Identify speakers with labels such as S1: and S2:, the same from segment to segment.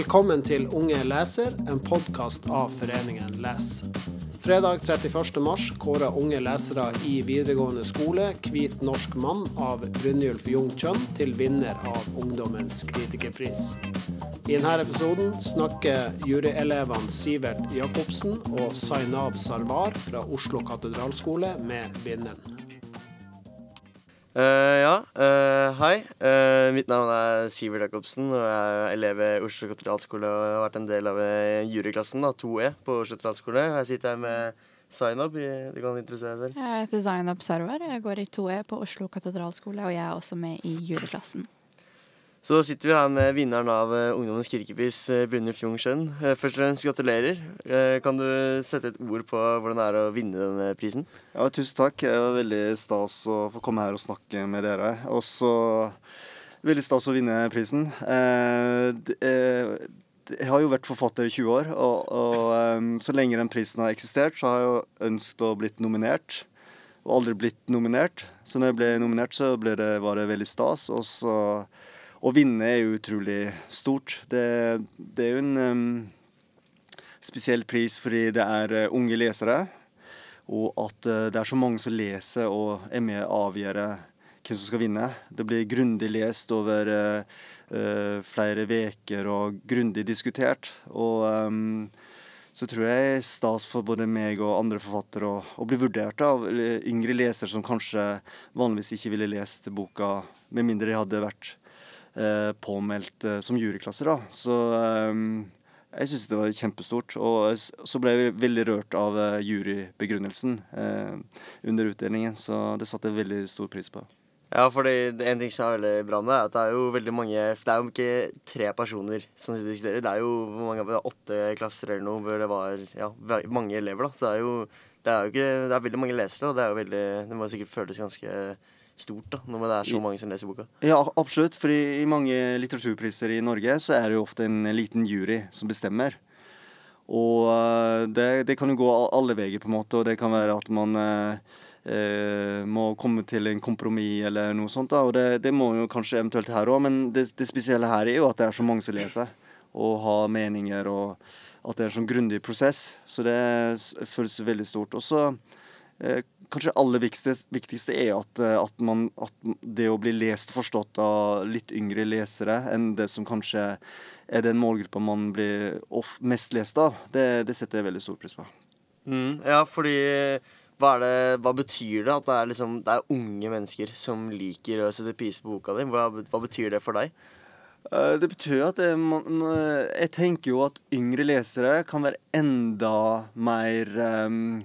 S1: Velkommen til Unge leser, en podkast av Foreningen Les. Fredag 31. mars kårer unge lesere i videregående skole 'Hvit norsk mann' av Brynjulf Jung til vinner av Ungdommens kritikerpris. I denne episoden snakker juryelevene Sivert Jacobsen og Zainab Sarwar fra Oslo katedralskole med vinneren.
S2: Uh, ja, uh, hei. Uh, mitt navn er Sivert Jacobsen, og jeg er elev ved Oslo katedralskole og har vært en del av juryklassen, da, 2E, på Oslo katedralskole. Jeg sitter her med Zainab. Du kan interessere deg selv.
S3: Jeg heter Zainab Sarwar. Jeg går i 2E på Oslo katedralskole, og jeg er også med i juryklassen.
S2: Så da sitter vi her med vinneren av uh, Ungdommens kirkepris, uh, Brynjulf Jung Schøn. Uh, først og fremst gratulerer. kan du sette et ord på hvordan det er å vinne denne prisen?
S4: Ja, tusen takk. Det var veldig stas å få komme her og snakke med dere. Og så veldig stas å vinne prisen. jeg har jo vært forfatter i 20 år, og, og så lenge den prisen har eksistert, så har jeg jo ønsket å blitt nominert. Og aldri blitt nominert. Så når jeg ble nominert, så ble det, var det veldig stas. Og så å vinne er jo utrolig stort. Det, det er jo en um, spesiell pris fordi det er uh, unge lesere. Og at uh, det er så mange som leser og er med å avgjøre hvem som skal vinne. Det blir grundig lest over uh, flere uker og grundig diskutert. Og um, så tror jeg det er stas for både meg og andre forfattere å, å bli vurdert av yngre lesere som kanskje vanligvis ikke ville lest boka, med mindre de hadde vært eh, påmeldt eh, som juryklasser. da. Så eh, jeg syns det var kjempestort. Og så ble jeg veldig rørt av eh, jurybegrunnelsen eh, under utdelingen, så det satte jeg veldig stor pris på.
S2: Ja, for en ting som er veldig bra med det, er at det er jo veldig mange Det er jo ikke tre personer som sitter og diskuterer. Det er jo hvor mange, det er åtte klasser eller noe hvor det var ja, mange elever, da. Så det er jo det er jo ikke Det er veldig mange lesere, og det er jo veldig Det må sikkert føles ganske stort da, når det er så mange som leser boka?
S4: Ja, absolutt. For i mange litteraturpriser i Norge så er det jo ofte en liten jury som bestemmer. Og eh, det, det kan jo gå alle veier, på en måte. Og det kan være at man eh, eh, må komme til en kompromiss eller noe sånt. da, Og det, det må jo kanskje eventuelt her òg, men det, det, spesielle her er jo at det er så mange som leser og har meninger, og at det er en sånn grundig prosess. Så det føles veldig stort. Og så eh, kanskje aller viktigste, viktigste er at, eh, at, man, at, det å bli lest og forstått av litt yngre lesere enn det som kanskje er den målgruppa man blir mest lest av, det, det, setter jeg veldig stor pris på.
S2: Mm, ja, fordi hva, det, hva, betyr det at det er, liksom, det er, unge mennesker som liker å sette pris på boka di? Hva, hva, betyr det for deg?
S4: Eh, det betyr at det, man, jeg tenker jo at yngre lesere kan være enda mer um,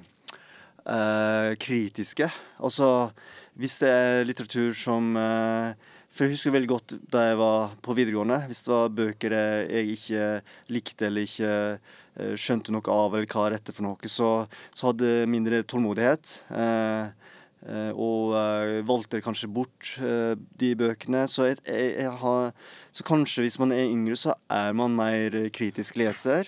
S4: eh, kritiske. Altså hvis det er litteratur som eh, For jeg husker veldig godt da jeg var på videregående. Hvis det var bøker jeg ikke likte eller ikke eh, skjønte noe av, eller hva rette for noe, så, så hadde jeg mindre tålmodighet. Eh, eh, og uh, valgte kanskje bort de bøkene. Så, jeg, jeg, jeg har, så, kanskje hvis man er yngre, så er man mer kritisk leser.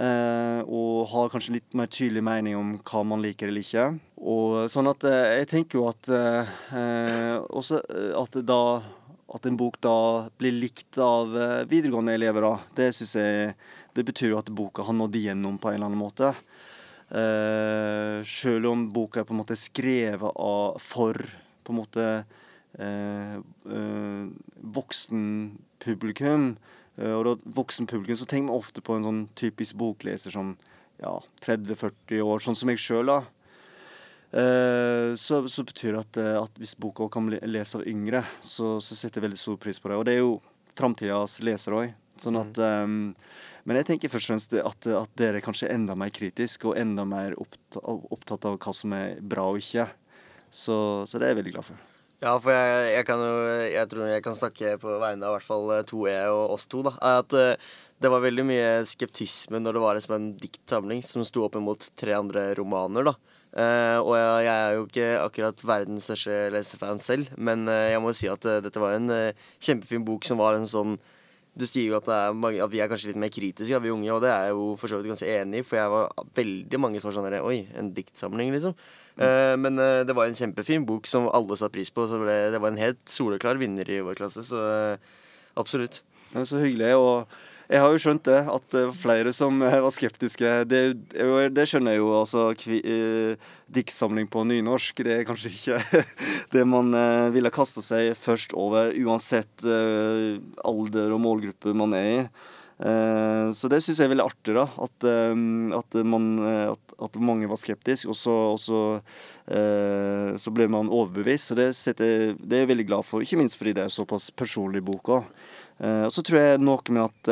S4: Uh, og har kanskje litt mer tydelig mening om hva man liker eller ikke. Og sånn at uh, Jeg tenker jo at uh, også at da at en bok da blir likt av videregående elever, da, det syns jeg Det betyr jo at boka har nådd igjennom på en eller annen måte. Uh, selv om boka er på en måte skrevet av for på en måte voksenpublikum, Eh, og da voksen publikum så tenker vi ofte på en sånn typisk bokleser som ja, 30-40 år, sånn som jeg sjøl, da. Eh, så, så, betyr det at, eh, at hvis boka kan lese av yngre, så, så, setter jeg veldig stor pris på det. Og det er jo framtidas lesere òg. Sånn at um, Men jeg tenker først og fremst at, at dere kanskje er enda mer kritiske og enda mer opptatt, opptatt av hva som er bra og ikke. Så, så det er jeg veldig glad for.
S2: Ja, for jeg, jeg, kan jo Jeg tror jeg kan snakke på vegne av i hvert fall 2E eh, og oss to, da. At uh, det var veldig mye skeptisme når det var liksom en diktsamling som sto opp imot tre andre romaner, da. Uh, og jeg, jeg, er jo ikke akkurat verdens største lesefan selv, men uh, jeg må jo si at dette var en kjempefin bok som var en sånn du sier jo at, mange, at, vi er kanskje litt mer kritiske, vi unge, og det er jeg jo for så vidt ganske enig i, for jeg var veldig mange som var sånn Oi, en diktsamling, liksom. Uh, men uh, det var en kjempefin bok som alle satte pris på. Så ble, det var en helt soleklar vinner i vår klasse, så uh, absolutt.
S4: Er så hyggelig. og jeg har jo skjønt det, at det var flere som var skeptiske. Det, det skjønner jeg jo. altså Diktsamling på nynorsk, det er kanskje ikke det man ville kaste seg først over, uansett alder og målgruppe man er i. Eh, så det syns jeg er veldig artig, da. At, eh, at, man, at, at mange var skeptiske, og så, og så, så ble man overbevist. Så det, setter, det er jeg veldig glad for, ikke minst fordi det er såpass personlig bok òg. Og så tror jeg noe med at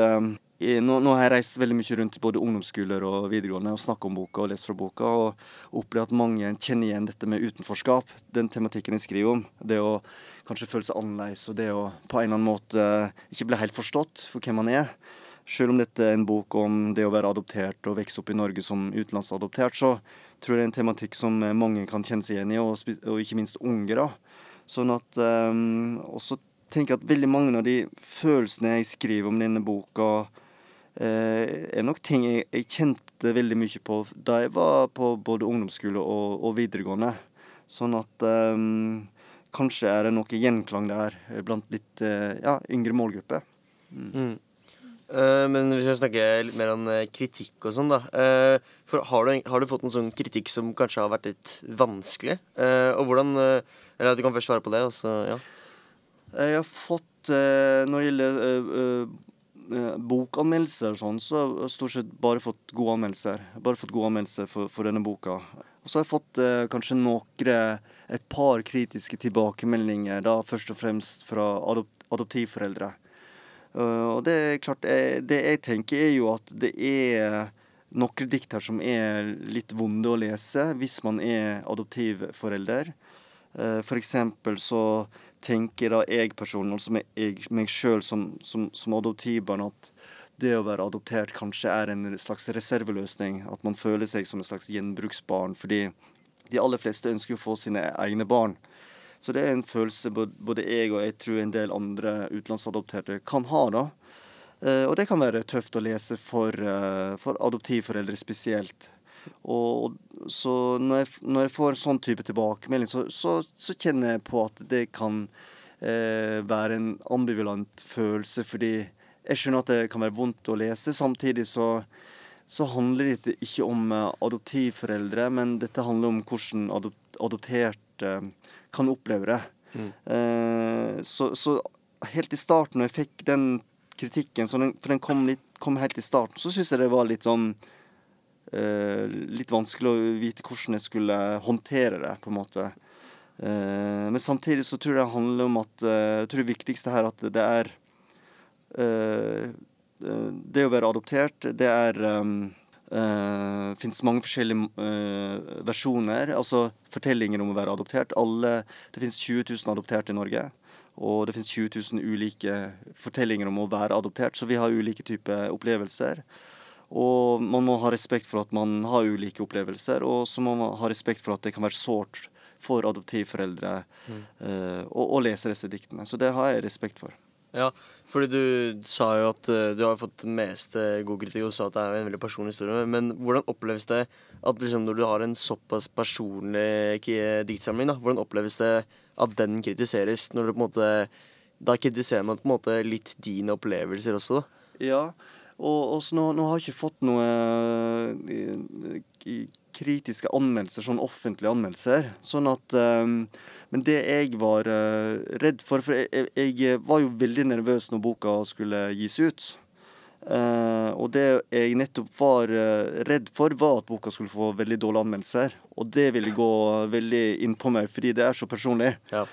S4: nå, nå, har jeg reist veldig mye rundt både ungdomsskoler og videregående og snakket om boka og lest fra boka, og opplevd at mange kjenner igjen dette med utenforskap, den tematikken jeg skriver om. Det å kanskje føle seg annerledes, og det å på en eller annen måte ikke bli helt forstått for hvem man er. Selv om dette er en bok om det å være adoptert og vokse opp i Norge som utenlandsadoptert, så tror jeg det er en tematikk som mange kan kjenne seg igjen i, og, og ikke minst unge. da. Sånn at um, også tenker at veldig mange av de følelsene jeg skriver om denne boka, eh, er nok ting jeg, jeg, kjente veldig mye på da jeg var på både ungdomsskole og, og videregående. Sånn at eh, kanskje er det noe gjenklang der blant litt eh, ja, yngre målgruppe.
S2: Mm. Mm. Uh, men hvis vi snakker litt mer om uh, kritikk og sånn, da. Uh, for har du, har du, fått en sånn kritikk som kanskje har vært litt vanskelig? og hvordan Eller du kan først svare på det, og ja.
S4: Jeg har fått eh, Når det gjelder eh, eh, bokanmeldelser og sånn, så har jeg stort sett bare fått gode anmeldelser. Bare fått gode anmeldelser for, for denne boka. Og så har jeg fått eh, kanskje noen Et par kritiske tilbakemeldinger, da først og fremst fra adopt adoptivforeldre. Uh, og det er klart, jeg, det jeg tenker er jo at det er noen dikt her som er litt vonde å lese hvis man er adoptivforelder. Uh, for eksempel så tenker da jeg personen, altså meg sjøl som, som, som adoptivbarn, at det å være adoptert kanskje er en slags reserveløsning. At man føler seg som et slags gjenbruksbarn. Fordi de aller fleste ønsker å få sine egne barn. Så det er en følelse både jeg og jeg tror en del andre utenlandsadopterte kan ha. da. Eh, og det kan være tøft å lese for, eh, for adoptivforeldre spesielt. Og, så når jeg, når jeg, får sånn type tilbakemelding, så, så, så kjenner jeg på at det kan eh, være en ambivalent følelse, fordi jeg skjønner at det kan være vondt å lese. Samtidig så, så handler dette ikke om uh, adoptivforeldre, men dette handler om hvordan adopt, adopterte uh, kan oppleve det. Mm. Uh, så, så, helt i starten, når jeg fikk den kritikken, den, for den kom, litt, kom, helt i starten, så syns jeg det var litt sånn eh, litt vanskelig å vite hvordan jeg skulle håndtere det, på en måte. Eh, men samtidig så tror jeg det handler om at eh, Jeg tror det viktigste her at det er eh, Det å være adoptert, det er Uh, finnes mange forskjellige uh, versjoner, altså fortellinger om å være adoptert. Alle, det finnes 20 000 adopterte i Norge, og det finnes 20 000 ulike fortellinger om å være adoptert, så vi har ulike typer opplevelser. Og man må ha respekt for at man har ulike opplevelser, og så må man ha respekt for at det kan være sårt for adoptivforeldre mm. uh, å, å, lese disse diktene. Så det har jeg respekt for.
S2: Ja, fordi du sa jo at uh, du har fått mest uh, god kritikk og sa at det er en veldig personlig historie. Men hvordan oppleves det at liksom, når du har en såpass personlig diktsamling, da, hvordan oppleves det at den kritiseres? Når du på en måte Da kritiserer man på en måte litt dine opplevelser også, da.
S4: Ja, og, og nå, nå, har jeg ikke fått noe uh, kritiske anmeldelser, sånn offentlige anmeldelser. Sånn at um, Men det jeg var uh, redd for For jeg, jeg, var jo veldig nervøs når boka skulle gis ut. Uh, og det jeg nettopp var redd for, var at boka skulle få veldig dårlige anmeldelser. Og det ville gå veldig inn på meg, fordi det er så personlig. Ja.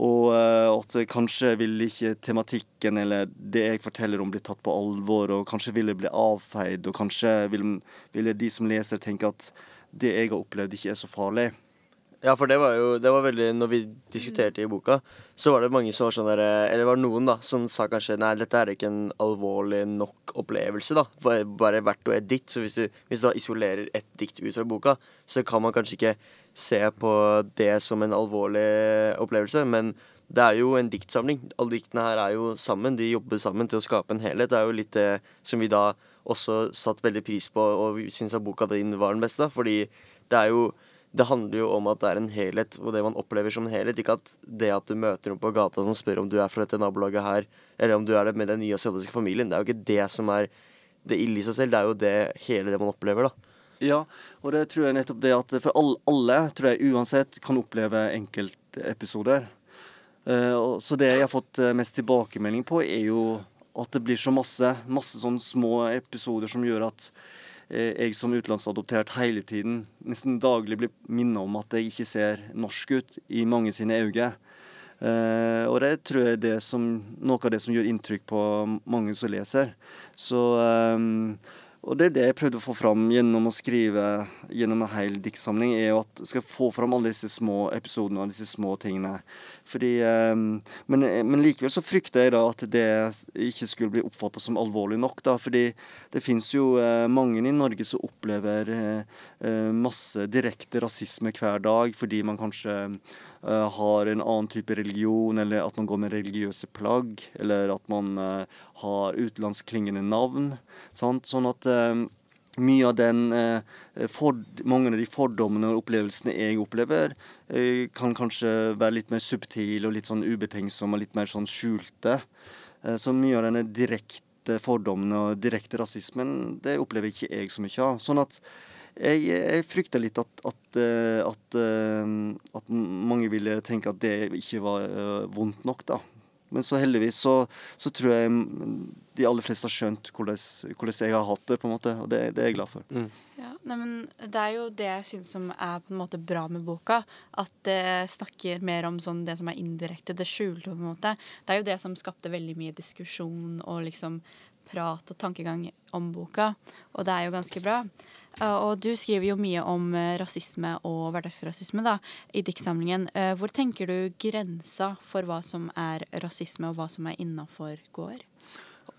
S4: Og uh, at kanskje vil ikke tematikken eller det jeg forteller om, bli tatt på alvor, og kanskje vil det bli avfeid, og kanskje vil, vil de som leser, tenke at det jeg har opplevd, ikke er så farlig.
S2: Ja, for det var jo det var veldig Når vi diskuterte i boka, så var det mange som var sånn der Eller var noen da som sa kanskje Nei, dette er ikke en alvorlig nok opplevelse, da. Bare hvert og et dikt. Så hvis du, hvis du da isolerer ett dikt ut fra boka, så kan man kanskje ikke se på det som en alvorlig opplevelse. Men det er jo en diktsamling. Alle diktene her er jo sammen. De jobber sammen til å skape en helhet. Det er jo litt det som vi da også satt veldig pris på, og vi syns at boka din var den beste. Fordi det er jo det handler jo om at det er en helhet, og det man opplever som en helhet. Ikke at det at du møter noen på gata som spør om du er fra dette nabolaget her, eller om du er med den nye asiatiske familien. Det er jo ikke det som er det ille i seg selv, det er jo det hele det man opplever, da.
S4: Ja, og det tror jeg nettopp det at for alle, alle tror jeg uansett kan oppleve enkeltepisoder. Uh, så det jeg har fått eh, mest tilbakemelding på, er jo at det blir så masse, masse sånne små episoder som gjør at Eh, jeg som utenlandsadoptert hele tiden nesten daglig blir minnet om at jeg ikke ser norsk ut i mange sine øyne. Uh, og det tror jeg er noe av det som gjør inntrykk på mange som leser. Så um, og det er det jeg prøvde å få fram gjennom å skrive gjennom en hel diktsamling, er jo at skal få fram alle disse små episodene og disse små tingene. Fordi, um, men, men, likevel så frykter jeg da at det ikke skulle bli oppfatta som alvorlig nok. da, Fordi det fins jo uh, mange i Norge som opplever uh, masse direkte rasisme hver dag fordi man kanskje har en annen type religion, eller at man går med religiøse plagg, eller at man har utenlandsklingende navn. Sant? Sånn at uh, mye av den for, Mange av de fordommene og opplevelsene jeg opplever, kan kanskje være litt mer subtile og litt sånn ubetenksomme og litt mer sånn skjulte. så mye av denne direkte fordommene og direkte rasismen, det opplever ikke jeg så mye av. Sånn at jeg, jeg frykter litt at, at, at, at, mange ville tenke at det ikke var vondt nok, da. Men så heldigvis så, så, tror jeg de aller fleste har skjønt hvordan, hvordan, jeg har hatt det, på en måte, og det, det er jeg glad for.
S3: Mm. Ja, nei, men Det er jo det jeg syns som er på en måte bra med boka. At det snakker mer om sånn det som er indirekte, det skjulte. på en måte. Det er jo det som skapte veldig mye diskusjon og liksom prat og tankegang om boka, og det er jo ganske bra. Uh, og du skriver jo mye om uh, rasisme og hverdagsrasisme da, i diktsamlingen. Uh, hvor tenker du grensa for hva som er rasisme, og hva som er innafor går?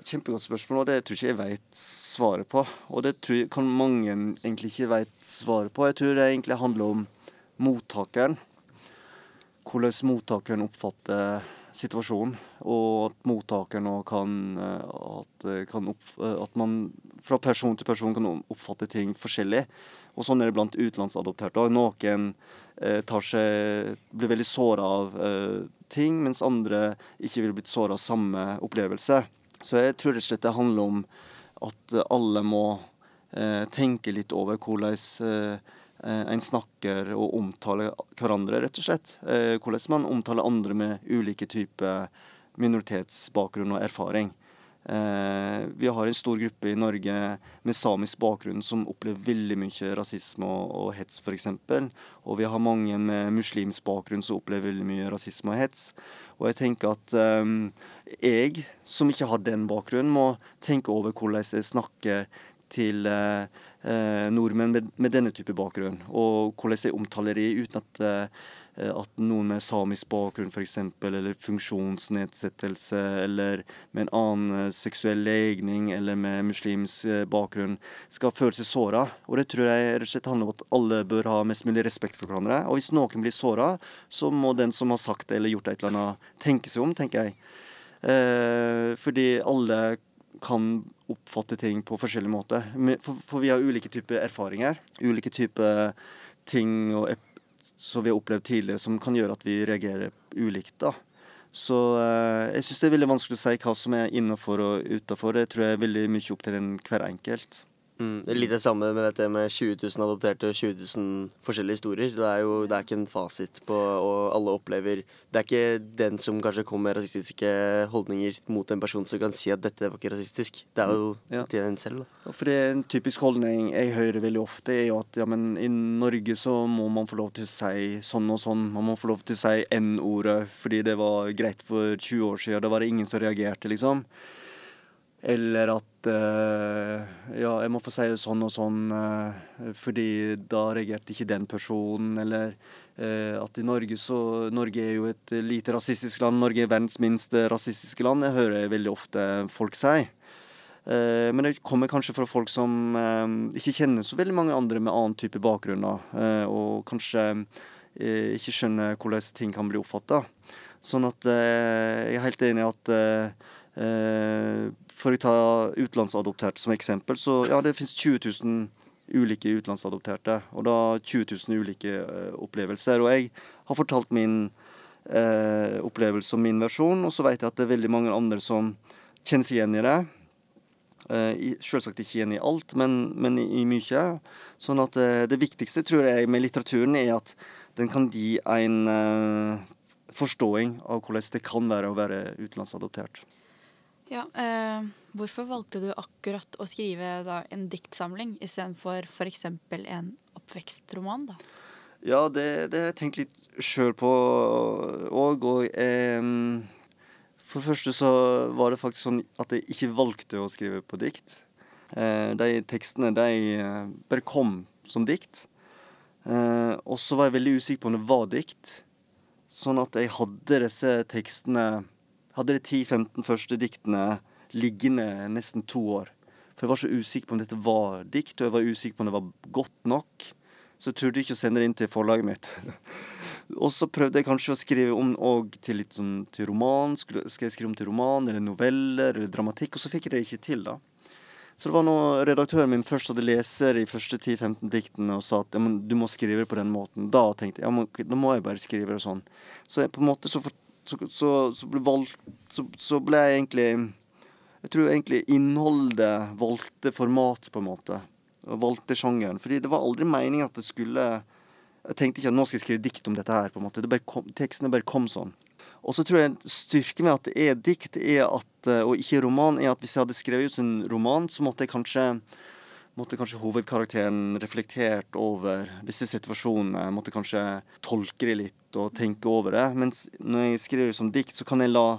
S4: Kjempegodt spørsmål, og det tror ikke jeg vet svaret på. Og det tror jeg, kan mange egentlig ikke vet svaret på. Jeg tror det egentlig handler om mottakeren. Hvordan mottakeren oppfatter situasjonen, og at mottakeren kan, at, kan opp, at man fra person til person kan oppfatte ting forskjellig. Og sånn er det blant utenlandsadopterte. Noen eh, seg, blir veldig såra av eh, ting, mens andre ikke vil blitt såra av samme opplevelse. Så jeg tror rett og slett det handler om at alle må eh, tenke litt over hvordan eh, en snakker og omtaler hverandre, rett og slett. Eh, hvordan man omtaler andre med ulike typer minoritetsbakgrunn og erfaring. Eh, vi har en stor gruppe i Norge med samisk bakgrunn som opplever veldig mye rasisme og, hets, f.eks. Og vi har mange med muslimsk bakgrunn som opplever veldig mye rasisme og hets. Og jeg tenker at eh, jeg, som ikke har den bakgrunnen, må tenke over hvordan jeg snakker til eh nordmenn med, med, denne type bakgrunn, og hvordan jeg omtaler dem uten at eh, Eh, at noen med samisk bakgrunn f.eks., eller funksjonsnedsettelse, eller med en annen eh, seksuell legning eller med muslimsk eh, bakgrunn, skal føle seg såra. Og det tror jeg rett og slett handler om at alle bør ha mest mulig respekt for hverandre. Og hvis noen blir såra, så må den som har sagt det eller gjort et eller annet, tenke seg om, tenker jeg. Eh, fordi alle kan oppfatte ting på forskjellig måte. For, for vi har ulike typer erfaringer. Ulike typer ting og som vi har opplevd tidligere, som kan gjøre at vi reagerer ulikt. da. Så eh, jeg syns det er veldig vanskelig å si hva som er innafor og utafor. Det tror jeg er veldig mye opp til den hver enkelt.
S2: Mm, litt det samme med dette med 20 000 adopterte og 20 000 forskjellige historier. Det er jo det er ikke en fasit på Og alle opplever Det er ikke den som kanskje kommer med rasistiske holdninger mot en person som kan si at dette var ikke rasistisk. Det er jo ja. til en selv.
S4: Da. For det er en typisk holdning jeg hører veldig ofte, er jo at ja, men i Norge så må man få lov til å si sånn og sånn. Man må få lov til å si N-ordet fordi det var greit for 20 år siden. Da var det ingen som reagerte, liksom. Eller at uh, Ja, jeg må få si sånn og sånn uh, fordi da reagerte ikke den personen. Eller uh, at i Norge så Norge er jo et lite rasistisk land. Norge er verdens minste rasistiske land. Det hører jeg veldig ofte folk si. men det kommer kanskje fra folk som ikke kjenner så veldig mange andre med annen type bakgrunn. og kanskje ikke skjønner hvordan ting kan bli oppfatta. Sånn at jeg er helt enig i at for å ta utenlandsadopterte som eksempel, så ja, det finnes 20 000 ulike utenlandsadopterte. Og da 20 000 ulike uh, opplevelser. Og jeg har fortalt min uh, opplevelse og min versjon, og så vet jeg at det er veldig mange andre som kjenner seg igjen i det. Uh, selvsagt ikke igjen i alt, men, men i, i, mye. Sånn at det viktigste tror jeg med litteraturen er at den kan gi en forståing av hvordan det kan være å være utenlandsadoptert.
S3: Ja, eh, Hvorfor valgte du akkurat å skrive da, en diktsamling istedenfor f.eks. en oppvekstroman? da?
S4: Ja, det, det har jeg tenkt litt sjøl på òg. Og eh, for det første så var det faktisk sånn at jeg ikke valgte å skrive på dikt. Eh, de tekstene de bare kom som dikt. Eh, og så var jeg veldig usikker på om det var dikt. Sånn at jeg hadde disse tekstene Hadde de 10-15 første diktene liggende nesten to år. For jeg var så usikker på om dette var dikt, og jeg var usikker på om det var godt nok. Så jeg turde ikke å sende det inn til forlaget mitt. og så prøvde jeg kanskje å skrive om og til litt sånn til roman. Skal jeg skrive om til roman eller noveller eller dramatikk? Og så fikk jeg det ikke til, da. Så det var når redaktøren min først hadde leser i første 10-15 diktene og sa at du må skrive det på den måten. Da tenkte jeg ja, da må jeg bare skrive det sånn. Så jeg, på en måte så, så, så, så ble, valgt, så, ble jeg egentlig Jeg tror egentlig innholdet valgte format, på en måte. Og valgte sjangeren. Fordi det var aldri meningen at det skulle Jeg tenkte ikke at nå skal jeg skrive dikt om dette her. på en måte. Bare kom, tekstene bare kom sånn. Og så tror jeg styrken ved at det er dikt, er at, og ikke roman, er at hvis jeg hadde skrevet ut en roman, så måtte jeg kanskje måtte kanskje hovedkarakteren reflektert over disse situasjonene. Måtte kanskje tolke det litt og tenke over det. Mens når jeg skriver som dikt, så kan jeg la,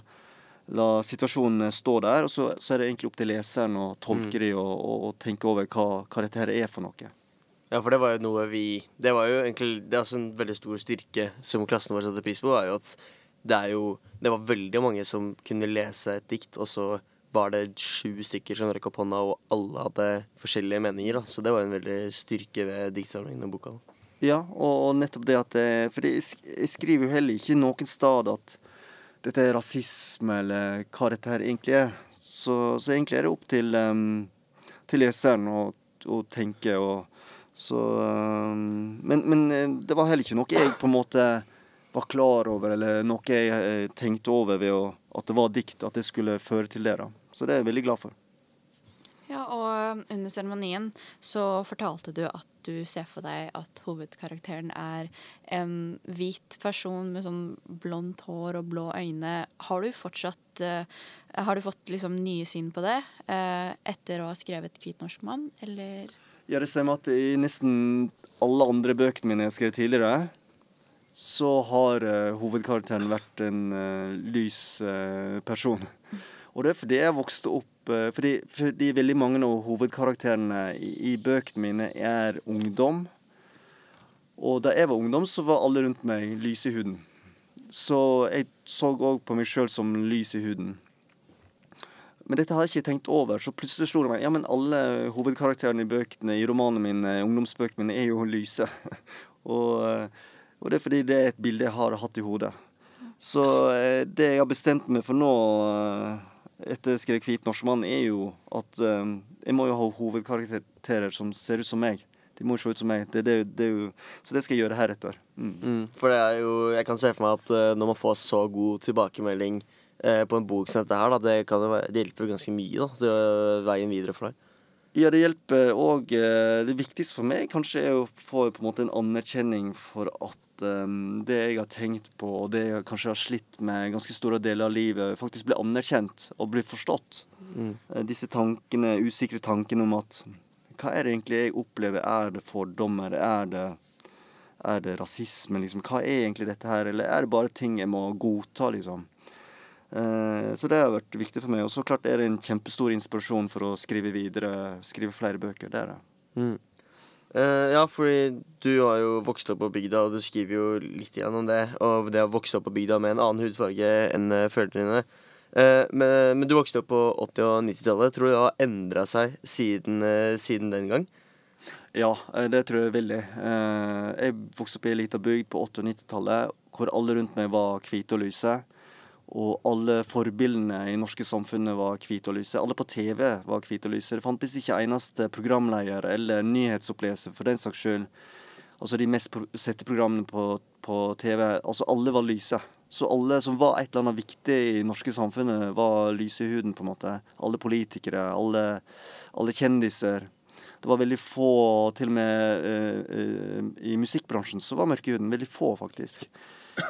S4: la situasjonene stå der. Og så, så, er det egentlig opp til leseren å tolke mm. de og, og, og, tenke over hva, hva dette her er for noe.
S2: Ja, for det var jo noe vi Det var jo egentlig Det er også en veldig stor styrke som klassen vår satte pris på, var jo at det er jo Det var veldig mange som kunne lese et dikt, og så var det sju stykker som rakk opp hånda, og alle hadde forskjellige meninger. Da. Så det var en veldig styrke ved diktsamlingen og boka.
S4: Ja, og, nettopp det at For jeg skriver jo heller ikke noen sted at dette er rasisme, eller hva dette her egentlig er. Så, så egentlig er det opp til, um, til leseren å, å tenke og så um, men, men, eh, det var heller ikke noe jeg på en måte var klar over, eller noe jeg eh, tenkte over ved å, at det var dikt, at det skulle føre til det. da. Så det er jeg veldig glad for.
S3: Ja, og under seremonien så fortalte du at du ser for deg at hovedkarakteren er en hvit person med sånn blondt hår og blå øyne. Har du fortsatt uh, Har du fått liksom nye syn på det uh, etter å ha skrevet 'Hvit norsk mann', eller?
S4: Ja, det stemmer at i nesten alle andre bøkene mine jeg har skrevet tidligere, så har uh, hovedkarakteren vært en lys person. Og det er fordi jeg vokste opp fordi, fordi, veldig mange av hovedkarakterene i, i, bøkene mine er ungdom. Og da jeg var ungdom, så var alle rundt meg lyse i huden. Så jeg så òg på meg sjøl som lys i huden. Men dette har jeg ikke tenkt over, så plutselig slo det meg ja, men alle hovedkarakterene i bøkene, i romanene mine, ungdomsbøkene mine, er jo lyse. og og det er fordi det er et bilde jeg har hatt i hodet. Så eh, det jeg har bestemt meg for nå, eh, etter 'Skrek hvit norskmann', er jo at um, jeg må jo ha hovedkarakterer som ser ut som meg. De må se ut som meg. Det, det, det, så det skal jeg gjøre heretter.
S2: Mm. Mm, for det er jo Jeg kan se for meg at når man får så god tilbakemelding uh, på en bok som dette her, da, det, kan, det hjelper ganske mye da, til veien videre for deg.
S4: Ja, det hjelper òg. Det viktigste for meg kanskje er å få på en måte en anerkjenning for at um, det jeg har tenkt på, og det jeg kanskje har slitt med ganske store deler av livet, faktisk blir anerkjent og blir forstått. Mm. Uh, disse tankene, usikre tankene om at hva er det egentlig jeg opplever? Er det fordommer? Er det, er det rasisme? Liksom? Hva er egentlig dette her? Eller er det bare ting jeg må godta, liksom? Uh, så det har vært viktig for meg. Og så klart er det en kjempestor inspirasjon for å skrive videre, skrive flere bøker. Det er det. Mm.
S2: Uh, ja, fordi du har jo vokst opp på bygda, og du skriver jo litt igjen om det. Og det å vokse opp på bygda med en annen hudfarge enn uh, foreldrene dine. Uh, men, men, du vokste opp på 80- og 90-tallet. Tror du det har endra seg siden, uh, siden, den gang?
S4: Ja, det tror jeg veldig. jeg vokste opp i ei lita bygd på 80- og 90-tallet hvor alle rundt meg var hvite og lyse. Og alle forbildene i norske samfunnet var hvite og lyse. Alle på TV var hvite og lyse. Det fantes ikke eneste programleder eller nyhetsoppleser for den saks skyld. Altså de mest sette programmene på, på, TV. Altså alle var lyse. Så alle som var et eller annet viktig i norske samfunnet, var lyse i huden, på en måte. Alle politikere, alle, alle kjendiser. Det var veldig få, til og med uh, uh, i musikkbransjen, så var mørke huden. Veldig få, faktisk.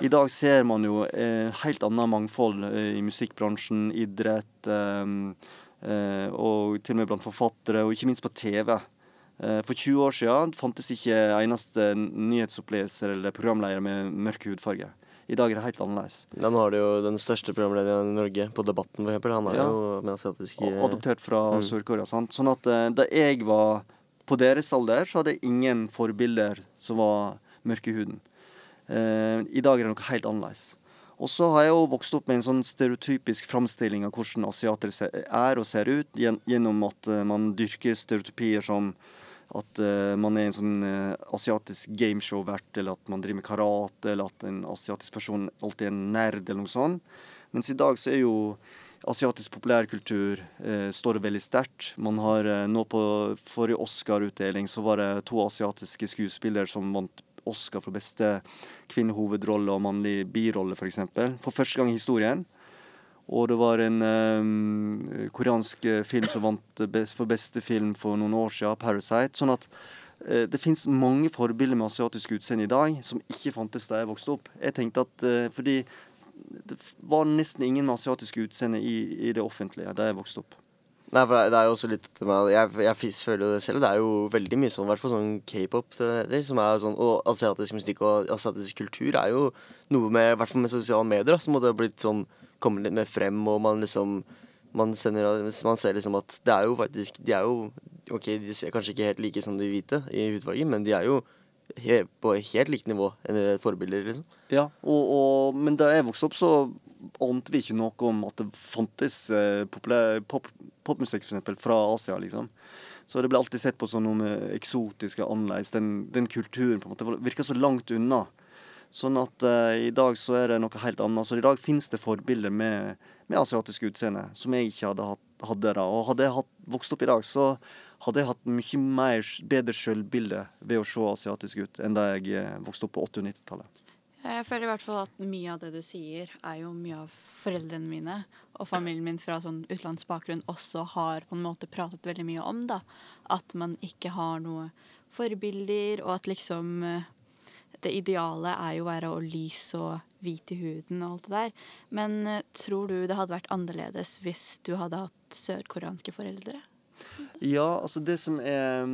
S4: I dag ser man jo uh, helt annet mangfold i musikkbransjen, idrett, og til og med blant forfattere, og ikke minst på TV. For 20 år siden fantes ikke eneste nyhetsoppleser eller programleder med mørk hudfarge. I dag er det helt annerledes.
S2: Ja, nå har du jo den største programlederen i Norge på Debatten, for eksempel. Han er ja. jo med asiatisk
S4: Adoptert fra mm. Sør-Korea. Sånn at da jeg var på deres alder, så hadde jeg ingen forbilder som var mørke i huden. Eh, I dag er det noe helt annerledes. Og så har jeg jo vokst opp med en sånn stereotypisk framstilling av hvordan asiater er og ser ut, gjennom at eh, man dyrker stereotypier som at uh, man er en sånn uh, asiatisk gameshow-vert, eller at man driver med karate, eller at en asiatisk person alltid er en nerd, eller noe sånt. Mens i dag så er jo asiatisk populærkultur uh, står veldig sterkt. Man har nå på forrige Oscar-utdeling så var det to asiatiske skuespillere som vant Oscar for beste kvinnehovedrolle og mannlig birolle, f.eks. For, for første gang i historien. Og det var en um, koreansk eh, film som vant best, for beste film for noen år siden, 'Parasite'. Sånn at uh, det fins mange forbilder med asiatisk utseende i dag som ikke fantes da jeg vokste opp. Jeg tenkte at uh, fordi det var nesten ingen med asiatisk utseende i, i det offentlige da jeg vokste opp.
S2: Nei, for det er jo også litt Jeg, jeg føler jo det selv. Det er jo veldig mye sånn, i hvert fall sånn k-pop, som er sånn Og asiatisk musikk og asiatisk kultur er jo noe med I med sosiale medier, da, som måtte ha blitt sånn Komme litt mer frem, og man liksom man, sender, man ser liksom at det er jo faktisk De er jo Ok, de ser kanskje ikke helt like som de hvite i utvalget, men de er jo he, på helt likt nivå enn forbilder, liksom.
S4: Ja, og, og, men da jeg vokste opp, så ante vi ikke noe om at det fantes eh, pop, popmusikk f.eks., fra Asia, liksom. Så det ble alltid sett på som noe eksotisk og annerledes. Den, den, kulturen på en måte virka så langt unna. Sånn at uh, i dag så er det noe helt annet. Så i dag finnes det forbilder med, med asiatisk utseende som jeg ikke hadde, hatt, hadde da. Og hadde jeg hatt, vokst opp i dag, så hadde jeg hatt mye mer, bedre sjølbilde ved å se asiatisk ut enn da jeg eh, vokste opp på 80- og 90-tallet.
S3: Jeg føler i hvert fall at mye av det du sier, er jo mye av foreldrene mine og familien min fra sånn utenlandsbakgrunn også har på en måte pratet veldig mye om. da. At man ikke har noe forbilder, og at liksom eh, det ideale er jo å være lys og hvit i huden og alt det der. Men uh, tror du det hadde vært annerledes hvis du hadde hatt sørkoreanske foreldre?
S4: Ja, altså det som er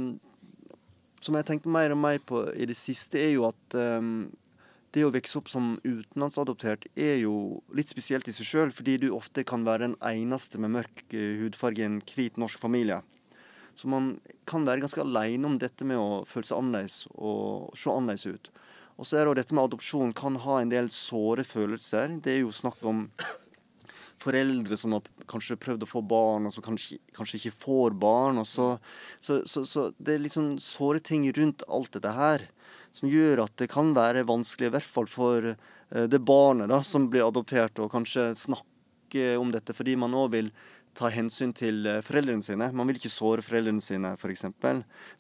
S4: Som jeg tenkte mer og mer på i det siste, er jo at um, det å vokse opp som utenlandsadoptert er jo litt spesielt i seg sjøl, fordi du ofte kan være den eneste med mørk eh, hudfarge i en hvit norsk familie. Så man kan være ganske aleine om dette med å føle seg annerledes og se annerledes ut. Og så er det jo dette med adopsjon kan ha en del såre følelser. Det er jo snakk om foreldre som har kanskje prøvd å få barn, og som kanskje, kanskje ikke får barn. Så, så, så, så, det er litt sånn såre ting rundt alt dette her som gjør at det kan være vanskelig, i hvert fall for eh, det barnet da, som blir adoptert, og kanskje snakke om dette fordi man òg vil ta hensyn til eh, foreldrene sine. Man vil ikke såre foreldrene sine, f.eks.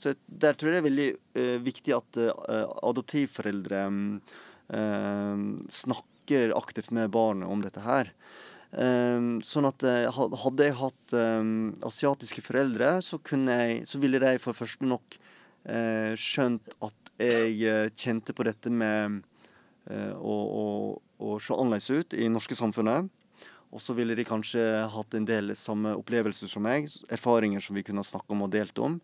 S4: Så der tror jeg det er veldig uh, viktig at uh, adoptivforeldre uh, snakker aktivt med barnet om dette her. Um, sånn at hadde jeg hatt um, asiatiske foreldre, så, jeg, så ville de for første nok skjønt at jeg kjente på dette med å, å, å se annerledes ut i norske samfunnet. Og så ville de kanskje hatt en del samme opplevelser som meg. Erfaringer som vi kunne snakke om og delt om.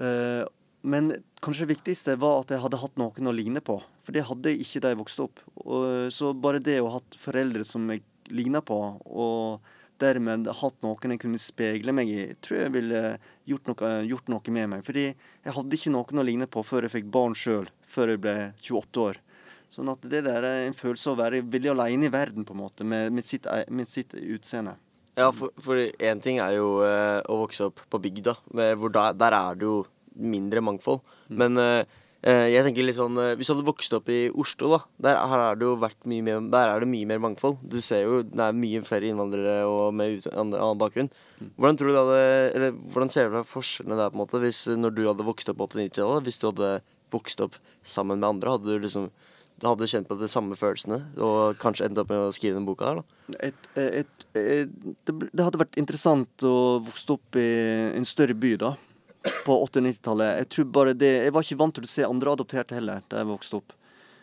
S4: Eh, men kanskje det viktigste var at jeg hadde hatt noen å ligne på. For det hadde jeg ikke da jeg vokste opp. Og, så bare det å ha hatt foreldre som jeg ligna på, og dermed hatt noen jeg kunne speile meg i, tror jeg ville gjort noe, gjort noe, med meg. Fordi jeg hadde ikke noen å ligne på før jeg fikk barn sjøl, før jeg ble 28 år. Sånn at det der er en følelse av å være veldig alene i verden, på en måte, med, med, sitt, med sitt, utseende.
S2: Ja, for én ting er jo eh, å vokse opp på bygda, hvor da, der er det jo mindre mangfold. Mm. Men uh, Eh, jeg tenker litt sånn eh, Hvis du hadde vokst opp i Oslo, da. Der er det jo vært mye mer Der er det mye mer mangfold. Du ser jo det er mye flere innvandrere og med annen, bakgrunn. Hvordan tror du det hadde Eller hvordan ser du for forskjellene der, på en måte, hvis når du hadde vokst opp på 80-90-tallet? Hvis du hadde vokst opp sammen med andre, hadde du liksom hadde kjent på de samme følelsene og kanskje endt opp med å skrive den boka her, da?
S4: Et, et, et, det, det hadde vært interessant å vokse opp i en større by, da på 80-90-tallet. Jeg tror bare det Jeg var ikke vant til å se andre adopterte heller da jeg vokste opp.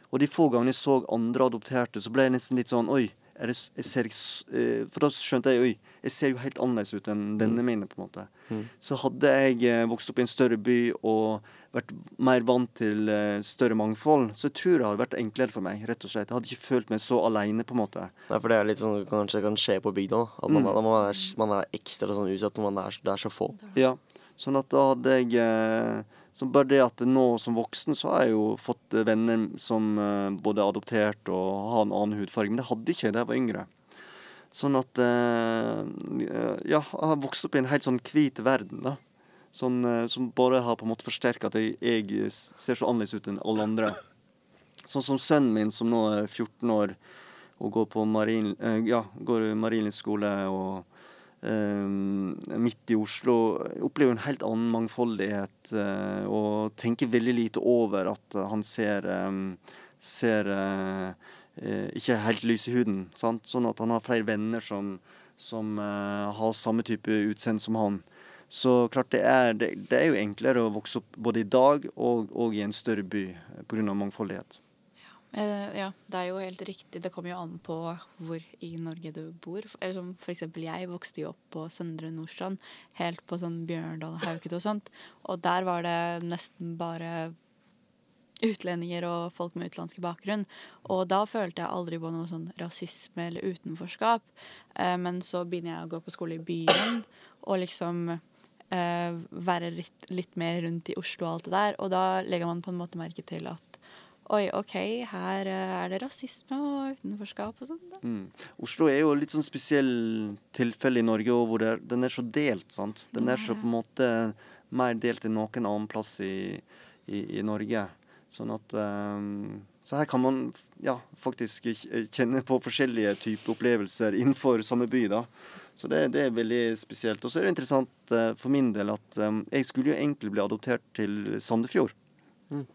S4: Og de få gangene jeg så andre adopterte, så ble jeg nesten litt sånn Oi. Jeg ser eh, For da skjønte jeg oi, jeg ser jo helt annerledes ut enn denne mine. på en måte. Mm. Så hadde jeg eh, vokst opp i en større by og vært mer vant til eh, større mangfold, så jeg tror det hadde vært enklere for meg. rett og slett. Jeg hadde ikke følt meg så aleine.
S2: Nei, for det er litt sånn kanskje kan skje på bygda. At man, mm. man, er, man, er, ekstra sånn utsatt når man er, det er så få.
S4: Ja. Sånn at da hadde jeg så Bare det at nå som voksen så har jeg jo fått venner som eh, både er adoptert og har en annen hudfarge. Men det hadde ikke jeg da jeg var yngre. Sånn at eh, Ja, jeg har vokst opp i en helt sånn hvit verden, da. Sånn, som bare har på en måte forsterka at jeg, jeg, ser så annerledes ut enn alle andre. Sånn som sønnen min, som nå er 14 år og går på marin, ja, går marinskole og midt i Oslo opplever en helt annen mangfoldighet uh, og tenker veldig lite over at han ser, um, ser ikke helt lys i huden. Sant? Sånn at han har flere venner som, som har samme type utseende som han. Så klart det er, det, det er, jo enklere å vokse opp både i dag og, og i en større by pga. mangfoldighet.
S3: Eh, ja, det er jo helt riktig. Det kommer jo an på hvor i Norge du bor. Eller som for eksempel jeg vokste jo opp på Søndre Nordstrand, helt på sånn Bjørndal, Hauket og sånt. Og der var det nesten bare utlendinger og folk med utenlandsk bakgrunn. Og da følte jeg aldri på noe sånn rasisme eller utenforskap. Eh, men så begynner jeg å gå på skole i byen og liksom eh, være litt, litt mer rundt i Oslo og alt det der. Og da legger man på en måte merke til at Oi, OK, her eh, er det rasisme og utenforskap og sånn. Mm.
S4: Oslo er jo litt sånn spesiell tilfelle i Norge hvor er, den er så delt. sant? Den er så på en måte mer delt enn noen annen plass i, i, i Norge. Sånn at um, Så her kan man ja, faktisk kjenne på forskjellige typer opplevelser innenfor samme by. da. Så det, det er veldig spesielt. Og så er det interessant uh, for min del at um, jeg skulle jo egentlig bli adoptert til Sandefjord. Mm.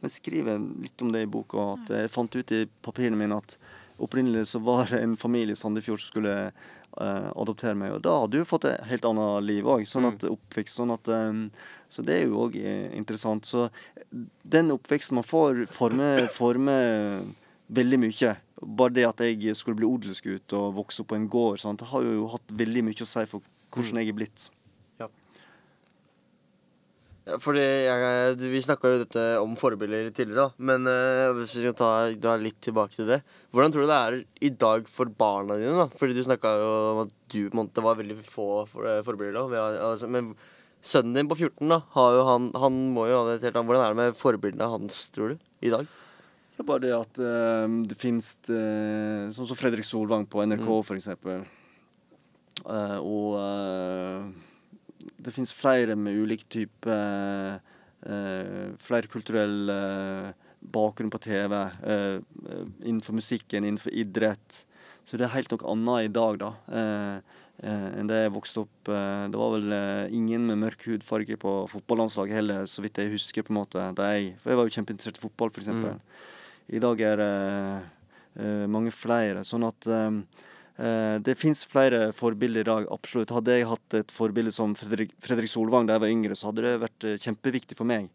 S4: La skriver litt om det i boka. At jeg fant ut i papirene mine at opprinnelig så var det en familie i Sandefjord som skulle uh, adoptere meg. Og da hadde du fått et helt annet liv òg. Sånn at mm. oppvekst. Sånn at, um, så det er jo òg interessant. Så den oppveksten man får, former, former veldig mye. Bare det at jeg skulle bli odelsgutt og vokse opp på en gård, det har jo hatt veldig mye å si for hvordan mm. jeg er blitt.
S2: Fordi jeg, Vi snakka jo dette om forbilder tidligere, da. Men uh, hvis vi skal ta, dra litt tilbake til det. Hvordan tror du det er i dag for barna dine? da? Fordi du snakka jo om at du måtte var veldig få uh, forbilder. da. Altså, men sønnen din på 14 da, har jo han, han må jo ha det helt annet. Hvordan er det med forbildene hans, tror du, i dag?
S4: Det er bare det at uh, det fins Sånn som Fredrik Solvang på NRK, mm. for eksempel. og det fins flere med ulik type uh, flerkulturell uh, bakgrunn på TV. Uh, innenfor musikken, innenfor idrett. Så det er helt noe annet i dag, da. enn det jeg vokste opp. det var vel ingen med mørk hudfarge på fotballandslaget heller, så vidt jeg husker. på en måte. Jeg, for jeg var jo kjempeinteressert i fotball, f.eks. Mm. I dag er det mange flere. Sånn at Eh, det fins flere forbilder i dag, absolutt. Hadde jeg hatt et forbilde som Fredrik, Fredrik, Solvang da jeg var yngre, så hadde det vært eh, kjempeviktig for meg.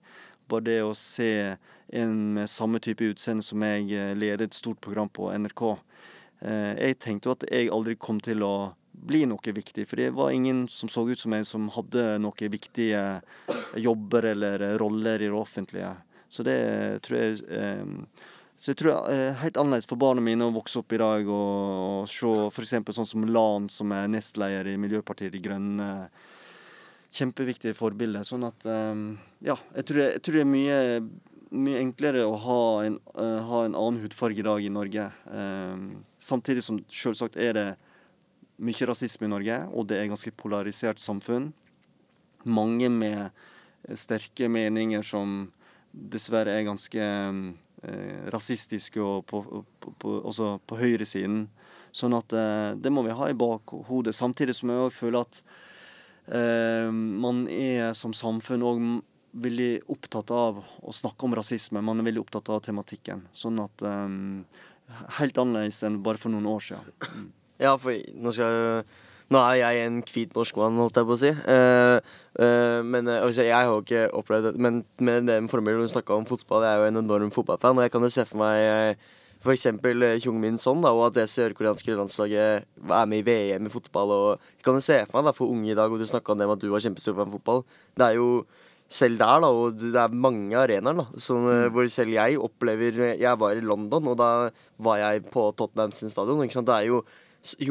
S4: Bare det å se en med samme type utseende som jeg eh, leder et stort program på NRK. Jeg tenkte jo at jeg aldri kom til å bli noe viktig, for det var ingen som så ut som meg som hadde noen viktige jobber eller roller i det offentlige. Så det tror jeg så jeg tror det er helt annerledes for barna mine å vokse opp i dag og, og se f.eks. sånn som Lan, som er nestleder i Miljøpartiet De Grønne. Kjempeviktige forbilder. Sånn at um, Ja, jeg tror, jeg tror, det er mye, mye enklere å ha en, uh, ha en, annen hudfarge i dag i Norge. Samtidig som selvsagt er det mye rasisme i Norge, og det er ganske polarisert samfunn. Mange med sterke meninger som dessverre er ganske eh, rasistiske og på, på, på, også på høyresiden. Sånn at eh, det må vi ha i bakhodet. Samtidig som jeg føler at eh, man er som samfunn òg veldig opptatt av å snakke om rasisme. Man er veldig opptatt av tematikken. Sånn at eh, Helt annerledes enn bare for noen år siden. Mm.
S2: Ja, for nå skal jeg nå er jeg en hvit norskmann, holdt jeg på å si. Uh, uh, men uh, altså, jeg har jo ikke opplevd det. Men med den formelen du snakka om fotball, jeg er jo en enorm fotballfan. Og jeg kan jo se for meg f.eks. Jung-min Son, da, og at det sørkoreanske landslaget er med i VM i fotball. Og jeg kan jo se for meg da, for unge i dag, og du snakka om det med at du var kjempestor fan fotball. Det er jo selv der, da, og det er mange arenaer, da, som, mm. hvor selv jeg opplever Jeg var i London, og da var jeg på Tottenham sin stadion. Ikke sant? Det er jo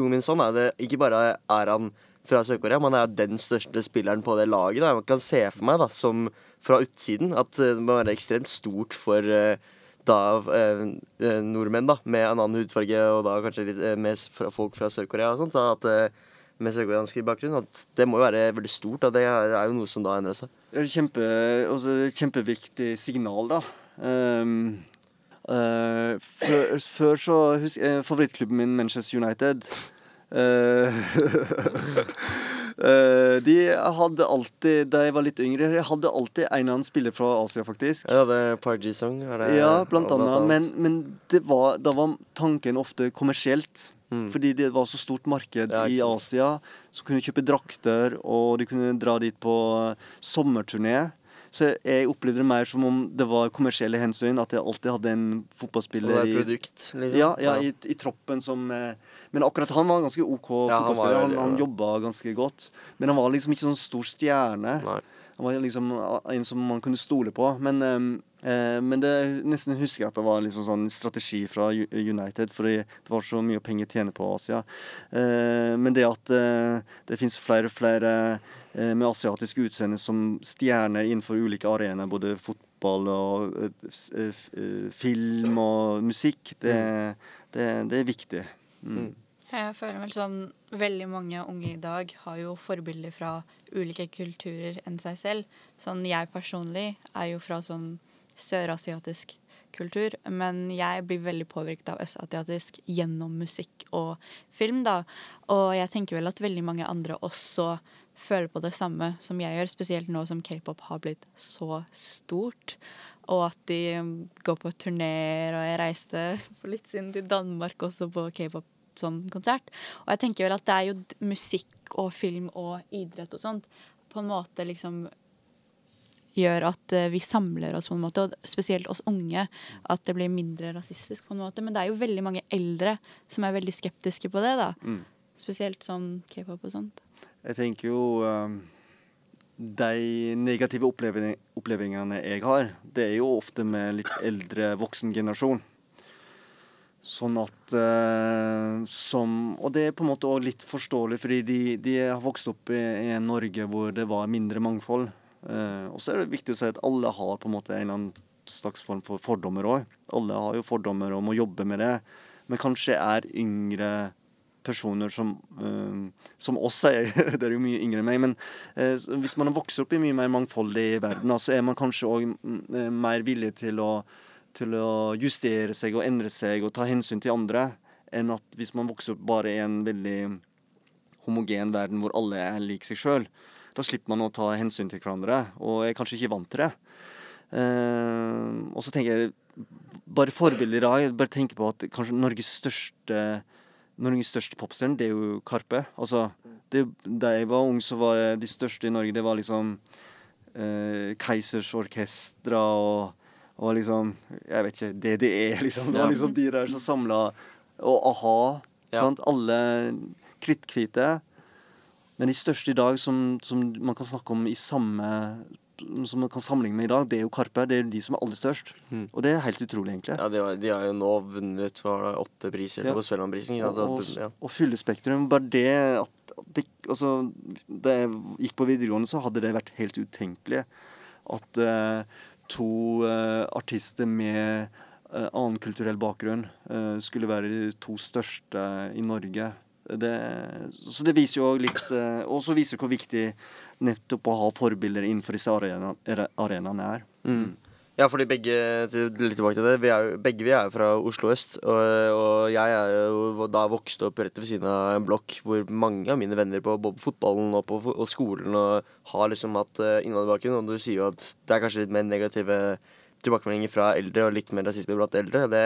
S2: Min Son er det Ikke bare er han fra Sør-Korea, man er den største spilleren på det laget. Da. Man kan se for meg, da, som fra utsiden, at det må være ekstremt stort for uh, da uh, nordmenn da, med en annen hudfarge, og da kanskje litt med folk fra Sør-Korea og sånt. Da, at med sørkoreansk bakgrunn. At det må jo være veldig stort. Da. Det er jo noe som da endrer seg.
S4: Det er et kjempe, kjempeviktig signal, da. Um, uh, før, før, så husker jeg favorittklubben min, Manchester United. Uh, Uh, de hadde alltid, da jeg var litt yngre, jeg hadde alltid en annen spiller fra Asia, faktisk.
S2: Ja, det er Parji-song?
S4: Ja, blant annet. Men, men var, da var tanken ofte kommersielt. Mm. Fordi det var så stort marked ja, i Asia. Så kunne kjøpe drakter, og de kunne dra dit på sommerturné. Så jeg opplevde det mer som om det var kommersielle hensyn. At jeg alltid hadde en fotballspiller
S2: i, produkt,
S4: liksom. ja, ja, i, i, troppen som eh, Men akkurat han var ganske OK ja, fotballspiller. Han, han, jobba ganske godt. Men han var liksom ikke sånn stor stjerne. Nei. Han var liksom en som man kunne stole på. Men, eh, men det nesten husker jeg at det var liksom sånn strategi fra United, for det var så mye penger å tjene på Asia. Eh, men det at eh, det fins flere og flere med asiatisk utseende som stjerner innenfor ulike arenaer, både fotball og film og musikk, det, det, det er viktig. Mm. mm.
S3: Jeg føler vel sånn Veldig mange unge i dag har jo forbilder fra ulike kulturer enn seg selv. Sånn jeg personlig er jo fra sånn sørasiatisk kultur, men jeg blir veldig påvirket av østasiatisk gjennom musikk og film, da. Og jeg tenker vel at veldig mange andre også føler på det samme som jeg gjør, spesielt nå som k-pop har blitt så stort. Og at de går på turneer, og jeg reiste for litt siden til Danmark også på k-pop sånn konsert. Og jeg tenker vel at det er jo musikk og film og idrett og sånt på en måte liksom gjør at uh, vi samler oss på en måte, og spesielt oss unge. At det blir mindre rasistisk på en måte. Men det er jo veldig mange eldre som er veldig skeptiske på det, da. Mm. Spesielt sånn k-pop og sånt.
S4: Jeg tenker jo um, De negative opplevelsene jeg har, det er jo ofte med litt eldre voksengenerasjon. Sånn at uh, som Og det er på en måte også litt forståelig, fordi de, de har vokst opp i, i Norge hvor det var mindre mangfold. Uh, og så er det viktig å si at alle har på en måte en eller annen slags form for fordommer òg. Alle har jo fordommer og må jobbe med det. Men kanskje er yngre personer som, uh, som oss er. det er jo mye yngre enn meg. Men uh, hvis man vokst opp i mye mer mangfoldig verden, så er man kanskje òg eh, mer villig til å, til å, justere seg og endre seg og ta hensyn til andre, enn at hvis man vokser opp bare i en veldig homogen verden hvor alle er lik seg sjøl. Da slipper man å ta hensyn til hverandre, og er kanskje ikke vant til det. og så tenker jeg bare forbilder i dag. Bare tenker på at kanskje Norges største Norges største popstjerne, det er jo Karpe. Altså, det, da jeg var ung, så var de største i Norge Det var liksom uh, Keisers Orkestra og, og, liksom Jeg vet ikke DDE, liksom. Det var liksom de der som samla Og a-ha. Ja. Sant? Alle kritthvite. Men de største i dag som, som man kan snakke om i samme som man kan sammenligne med i dag, det er jo Karpe. Det er de som er aller størst. Mm. Og det er helt utrolig, egentlig.
S2: Ja, De har, de har jo nå vunnet var det, åtte priser ja. på Spellemannprisen.
S4: Ja, og, ja. og fylle Spektrum. Bare det at det, altså, Da jeg gikk på videregående, så hadde det vært helt utenkelig at uh, to uh, artister med uh, annen kulturell bakgrunn skulle være de to største i Norge. Det, så det viser jo litt Og så viser det hvor viktig nettopp å ha forbilder innenfor disse arenaene er.
S2: Mm. Ja, fordi begge litt tilbake til det, vi er jo, begge vi er jo fra Oslo øst. Og, og jeg er jo da vokst opp rett ved siden av en blokk hvor mange av mine venner på både fotballen og på og skolen og har liksom hatt uh, innvandrerbakgrunn. Og du sier jo at det er kanskje litt mer negative tilbakemeldinger fra eldre og litt mer rasisme blant eldre. Det,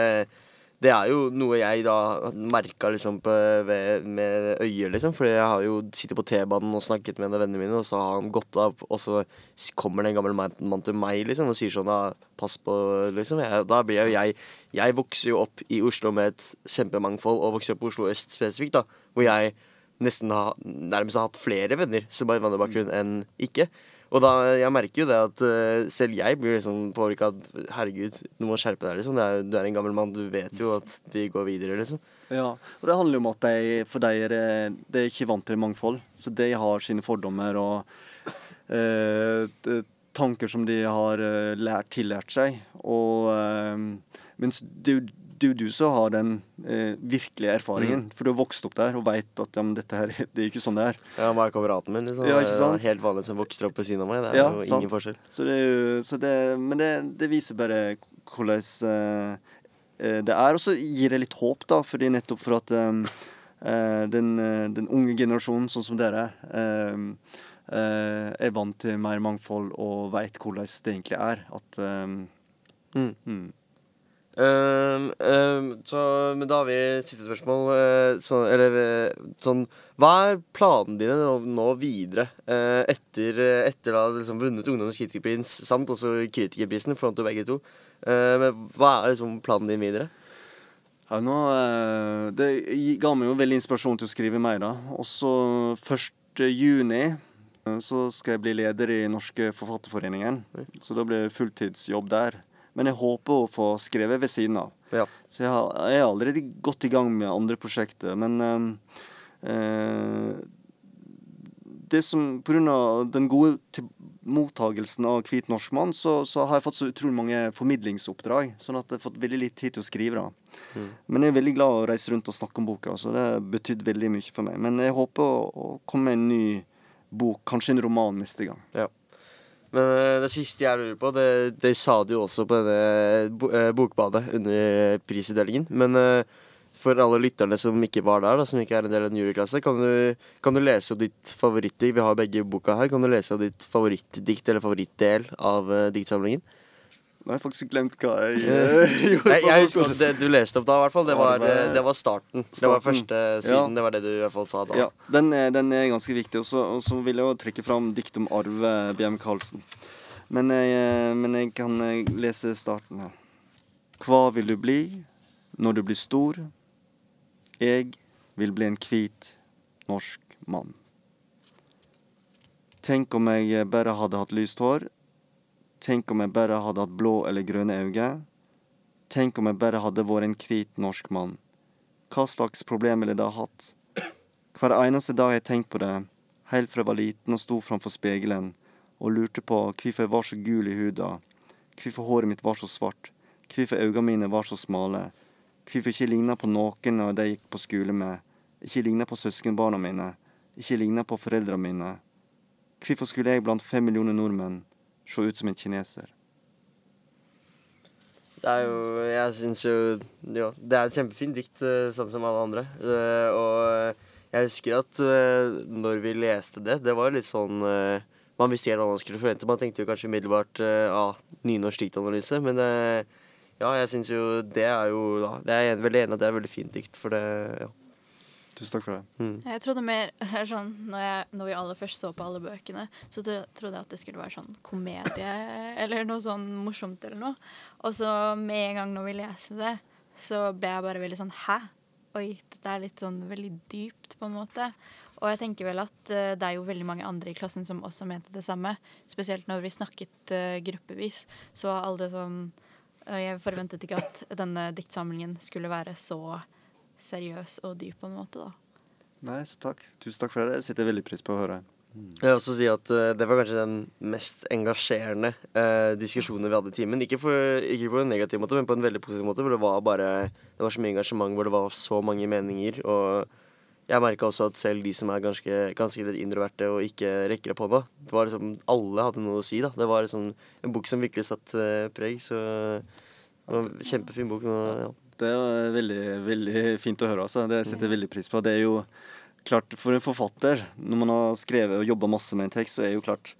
S2: det er jo noe jeg da merka liksom på, ved, med øyet, liksom. Fordi jeg har jo sittet på T-banen og snakket med en av vennene mine, og så har han gått av, og så kommer det en gammel mann, til meg liksom og sier sånn da, pass på, liksom. Jeg, da blir jo jeg Jeg vokser jo opp i Oslo med et kjempemangfold, og vokser opp i Oslo øst spesifikt, da, hvor jeg nesten har, nærmest har hatt flere venner som har innvandrerbakgrunn enn ikke. Og da, jeg merker jo det at uh, selv jeg blir liksom påvirka at herregud, du må skjerpe deg, liksom. Er, du er en gammel mann, du vet jo at vi går videre, liksom.
S4: Ja, og det handler jo om at de, for de er, det- de er ikke vant til mangfold. Så de har sine fordommer og eh, d- tanker som de har eh, lært, tillært seg. Og eh, mens det er jo det er jo du som har den eh, virkelige erfaringen. For du har vokst opp der og veit at ja, men dette her, det er ikke sånn det er.
S2: Ja, Han er kameraten min, liksom.
S4: Ja, ikke sant?
S2: Helt vanlig som vokser opp ved siden av meg. Det er
S4: Ja,
S2: jo
S4: sant.
S2: ingen forskjell.
S4: Så det er jo, så det, men det, det viser bare hvordan eh, eh, det er. Og så gir det litt håp, da, fordi nettopp for at eh, eh, den, eh, den unge generasjonen, sånn som dere, er vant til mer mangfold og veit hvordan det egentlig er. At
S2: Mm.
S4: mm.
S2: Ehm, ehm, så, men da har vi siste spørsmål. Uh, så, eller eh, sånn Hva er planene dine nå, nå videre? Uh, etter, etter ha liksom vunnet Ungdommens kritikerpris samt også Kritikerprisen, foran til begge to. Uh, men hva er liksom planen din videre?
S4: Ja, nå, det ga meg jo veldig inspirasjon til å skrive mer. da. Og så 1. juni så skal jeg bli leder i Norske Forfatterforeningen. Så da blir det fulltidsjobb der. Men jeg håper å få skrevet ved siden av.
S2: Ja.
S4: Så jeg, har, jeg er allerede godt i gang med andre prosjekter. Men eh, eh, det som av den gode mottagelsen av Hvit norskmann, så, så har jeg fått så utrolig mange formidlingsoppdrag. Sånn at jeg har fått veldig litt tid til å skrive. da. Men jeg er veldig glad å reise rundt og snakke om boka, så det har betydd veldig mye for meg. Men jeg håper å, å komme med en ny bok, kanskje en roman neste gang.
S2: Men eh, det siste jeg lurer på, det, det sa de jo også på denne eh, Bokbadet under prisutdelingen. Men eh, for alle lytterne som ikke var der, da, som ikke er en del av en juryklasse, kan du, kan du lese opp ditt favorittdikt? Vi har begge boka her. Kan du lese opp ditt favorittdikt eller favorittdel av diktsamlingen?
S4: Nå har jeg faktisk glemt hva jeg eh, gjorde.
S2: Jeg, jeg husker det du leste opp da, i hvert fall. Det var,
S4: det var-
S2: starten. starten. Det var første siden. Det var det du i hvert fall sa da.
S4: Ja, den er, den er ganske viktig. Og så vil jeg jo trekke fram dikt om Arve BM Karlsen. Men jeg, eh, men jeg kan eh, lese starten her. Hva vil du bli når du blir stor? Jeg vil bli en hvit norsk mann. Tenk om jeg bare hadde hatt lyst hår. Tenk om jeg bare hadde hatt blå eller grønne øyne. Tenk om jeg bare hadde vært en hvit norsk mann. Hva slags problem ville jeg da hatt? Hver eneste dag har jeg tenkt på det, helt fra jeg var liten og sto framfor spegelen og lurte på hvorfor jeg var så gul i huda, hvorfor håret mitt var så svart, hvorfor øynene mine var så smale, hvorfor ikke ligna på noen av de jeg gikk på skole med, ikke ligna på søskenbarna mine, ikke ligna på foreldrene mine. Hvorfor skulle jeg blant fem millioner nordmenn se ut som en kineser?
S2: Det er jo Jeg syns jo ja, Det er et kjempefint dikt, eh, sånn som alle andre. Eh, og jeg husker at eh, når vi leste det, det var litt sånn Man visste helt hva man skulle forvente. Man tenkte jo kanskje umiddelbart ja, ah, nynorsk diktanalyse, men ja, jeg syns jo det er jo da, Det er veldig enig at det er et veldig fint dikt, for det ja.
S4: Tusen takk for det.
S2: Mm.
S3: Jeg trodde mer er sånn, når, jeg, når vi aller først så på alle bøkene, så trodde jeg at det skulle være sånn komedie eller noe sånn morsomt eller noe. Og så med en gang når vi leser det, så ble jeg bare veldig sånn Hæ? Oi, dette er litt sånn veldig dypt, på en måte. Og jeg tenker vel at uh, det er jo veldig mange andre i klassen som også mente det samme. Spesielt når vi snakket uh, gruppevis. Så alle sånn uh, Jeg forventet ikke at denne diktsamlingen skulle være så seriøs og dyp, på en måte, da.
S4: Nei, så takk. Tusen takk for det. Det setter jeg veldig pris på å høre.
S2: Jeg vil også si at uh, det var kanskje den mest engasjerende uh, diskusjonen vi hadde i timen. Ikke, for, ikke på en negativ måte, men på en veldig positiv måte. For det var bare Det var så mye engasjement, hvor det var så mange meninger. Og jeg merka også at selv de som er ganske, ganske litt introverte og ikke rekker opp hånda, det var liksom, alle hadde noe å si. da. Det var liksom en bok som virkelig satt uh, preg. Så det var en kjempefin bok. Og, ja.
S4: Det er veldig, veldig fint å høre. Altså. Det setter jeg veldig pris på. Det er jo klart, For en forfatter, når man har skrevet og jobba masse med en tekst, så er jo klart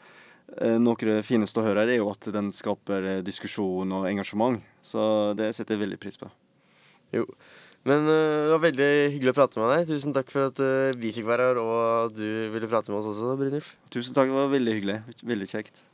S4: eh, noe av det fineste å høre er jo at den skaper eh, diskusjon og engasjement. Så det setter jeg veldig pris på.
S2: Jo. Men uh, det var veldig hyggelig å prate med deg. Tusen takk for at vi fikk være her, og du ville prate med oss også, Brynjulf.
S4: Tusen takk, det var veldig hyggelig. Veldig kjekt.